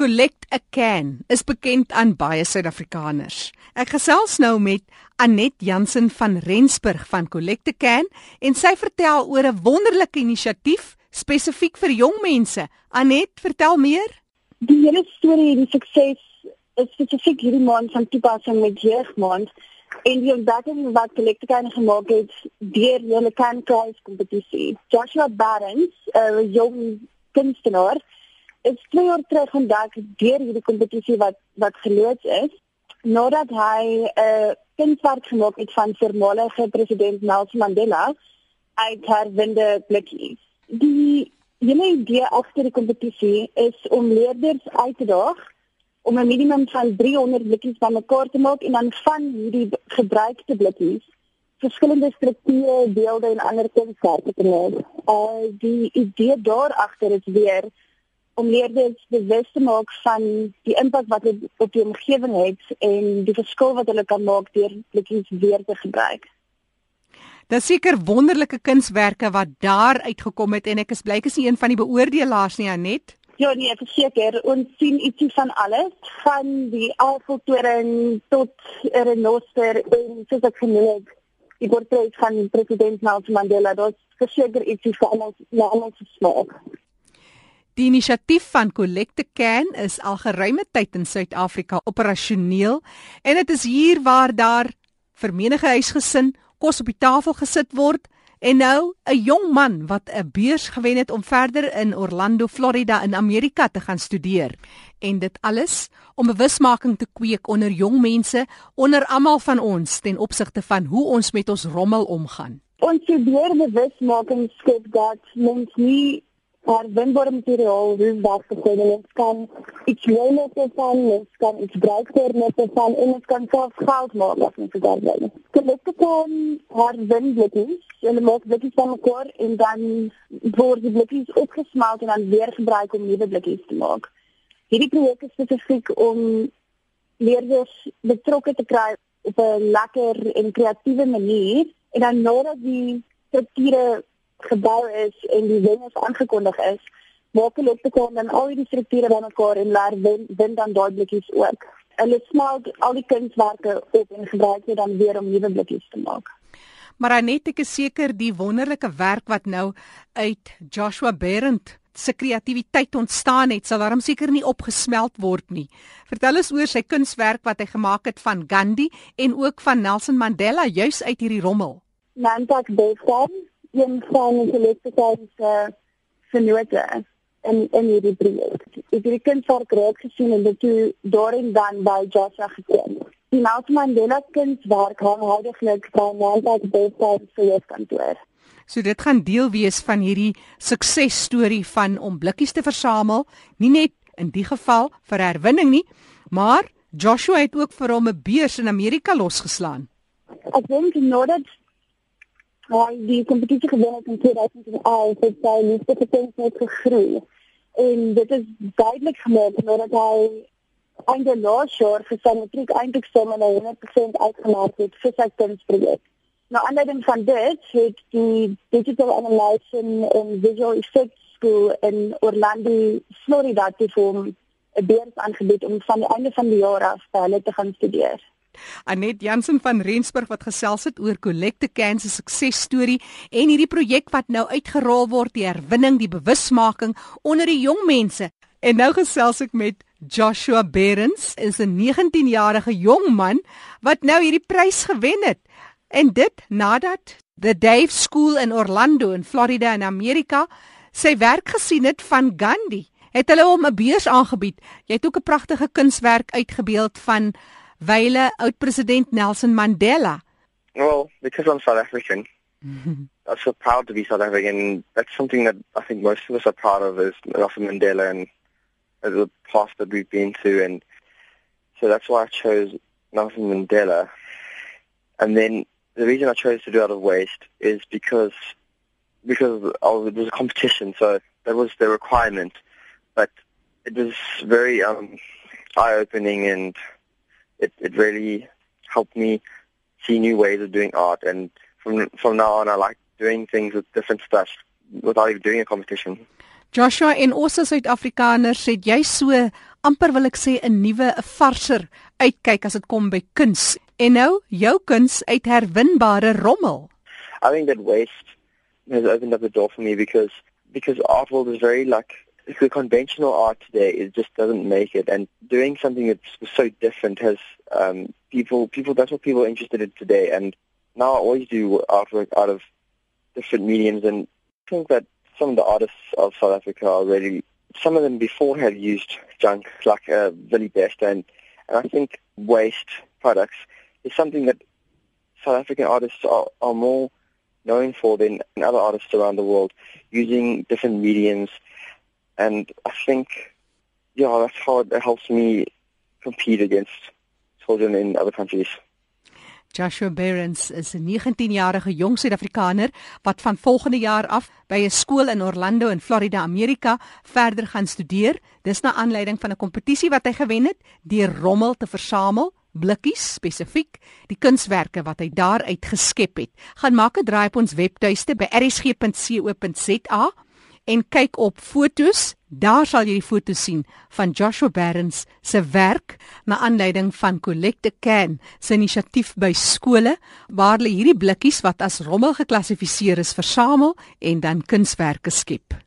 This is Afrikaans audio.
Collect a Can is bekend aan baie Suid-Afrikaners. Ek gesels nou met Anet Jansen van Rensburg van Collect a Can en sy vertel oor 'n wonderlike inisiatief spesifiek vir jong mense. Anet, vertel meer. Die hele storie en die sukses is spesifiek hierdie maand van toepassing met jeugmaand en die ontdekking wat Collect a Can gemaak het deur hulle Can Prize kompetisie. Joshua Barons, 'n jong kunstenaar is twee jaar terug ontdek deur hierdie kompetisie wat wat geloods is nadat hy 'n uh, kunswerk gemaak het van voormalige president Nelson Mandela uit herwinde blikkies. Die hele idee agter die kompetisie is om leerders uit te daag om 'n minimum van 300 blikkies bymekaar te maak en dan van hierdie gebruikte blikkies verskillende strukture, beelde en ander kunswerke te maak. Uh die idee daar agter is weer om leerders bewus te maak van die impak wat dit op die omgewing het en die verskil wat hulle kan maak deur blikkies weer te gebruik. Daar seker wonderlike kunswerke wat daar uitgekom het en ek is bly ek is nie een van die beoordelaars nie Anet. Ja nee, ek seker ons sien ietsie van alles, van die Eiffeltoring tot 'n renoster en soos ek genoem het, die portret van president Nelson Mandela. Dit is verseker ietsie vir almal, na almal se smaak. Die inisiatief van Collect a Can is al geruime tyd in Suid-Afrika operasioneel en dit is hier waar daar vir menige huisgesin kos op die tafel gesit word en nou 'n jong man wat 'n beurs gewen het om verder in Orlando, Florida in Amerika te gaan studeer en dit alles om bewusmaking te kweek onder jong mense onder almal van ons ten opsigte van hoe ons met ons rommel omgaan. Ons probeer bewusmaking skep dat mens nie Maar windbare materiaal hoe wat gekomen is, kan iets leuner van, mens kan iets bruikbaar met van en mens kan zelfs geld maken als mensen daar zijn. Gelukkig kan haar windblikjes, en dan maak blikjes van elkaar en dan worden die blikjes opgesmeld en dan weer gebruikt om nieuwe blikjes te maken. Hierdie project is specifiek om leerders betrokken te krijgen op een lekker en creatieve manier en dan nadat die structuren gebou is en die wen is aangekondig is, maak hulle op te kom dan al die strukture bymekaar en laat wen, wen dan daai blikkies ook. Hulle smelt al die kunswerke op en gebruik dit dan weer om nuwe blikkies te maak. Maar Anet, ek is seker die wonderlike werk wat nou uit Joshua Berend se kreatiwiteit ontstaan het, sal daarom seker nie opgesmelt word nie. Vertel ons oor sy kunswerk wat hy gemaak het van Gandhi en ook van Nelson Mandela juis uit hierdie rommel. Nantak Boston een van die elektriese vennote in in hierdie projek. Ek het die kind vir groot gesien en dit toe daarin dan by Joshua gekom. Die Nelson Mandela kunswerk hang houdelik van Nantak Boston se hoofkantoor. So dit gaan deel wees van hierdie suksesstorie van om blikkies te versamel, nie net in die geval vir herwinning nie, maar Joshua het ook vir hom 'n beurs in Amerika losgeslaan. Ek dink nadat Maar die competitie gewonnen in 2011 heeft zijn liefde gekend met gegroeid. En dit is duidelijk gemaakt nadat hij einde laatst jaar voor zijn matriek eindexamen naar 100% uitgemaakt heeft voor zijn kunstproject. Naar aanleiding van dit heeft die Digital Animation en Visual Effects School in Orlando, Florida, te vormen een beurs aangebied om van het einde van het jaar af te gaan studeren. Anet Jansen van Rensburg wat gesels het oor Collect a Can se suksesstorie en hierdie projek wat nou uitgerol word, die herwinning, die bewusmaking onder die jong mense. En nou gesels ek met Joshua Berens, is 'n 19-jarige jong man wat nou hierdie prys gewen het. En dit nadat the Dave School in Orlando in Florida in Amerika sy werk gesien het van Gandhi. Het hulle hom 'n beurs aangebied. Jy het ook 'n pragtige kunswerk uitgebeeld van wyle oud-president Nelson Mandela? Well, because I'm South African, I'm so proud to be South African. That's something that I think most of us are proud of is Nelson Mandela and the past that we've been through. And so that's why I chose Nelson Mandela. And then the reason I chose to do out of waste is because because was, it was a competition, so that was the requirement. But it was very um, eye-opening and it, it really helped me see new ways of doing art. And from from now on, I like doing things with different stuff without even doing a competition. Joshua en ons as Suid-Afrikaners het jy so amper wil ek sê 'n nuwe 'n varser uitkyk as dit kom by kuns. En nou, jou kuns uit herwinbare rommel. I think that waste has opened up the door for me because because art world is very like the conventional art today it just doesn't make it. And doing something that's so different has um people people that's what people are interested in today. And now I always do artwork out of different mediums. And I think that some of the artists of South Africa are really some of them before have used junk like uh, Billy Best. And, and I think waste products is something that South African artists are, are more known for than other artists around the world, using different mediums. And I think, yeah, that's how it helps me compete against children in other countries. Joshua Barons is 'n 19-jarige jong Suid-Afrikaner wat van volgende jaar af by 'n skool in Orlando in Florida, Amerika, verder gaan studeer. Dis na aanleiding van 'n kompetisie wat hy gewen het deur rommel te versamel blikkies spesifiek die kunswerke wat hy daaruit geskep het. Gaan maak 'n draai op ons webtuiste by rsg.co.za en kyk op fotos. Daar sal jy die foto's sien van Joshua Barons se werk na aanleiding van Collect a Can se inisiatief by skole waar hulle hierdie blikkies wat as rommel geklassifiseer is versamel en dan kunswerke skep.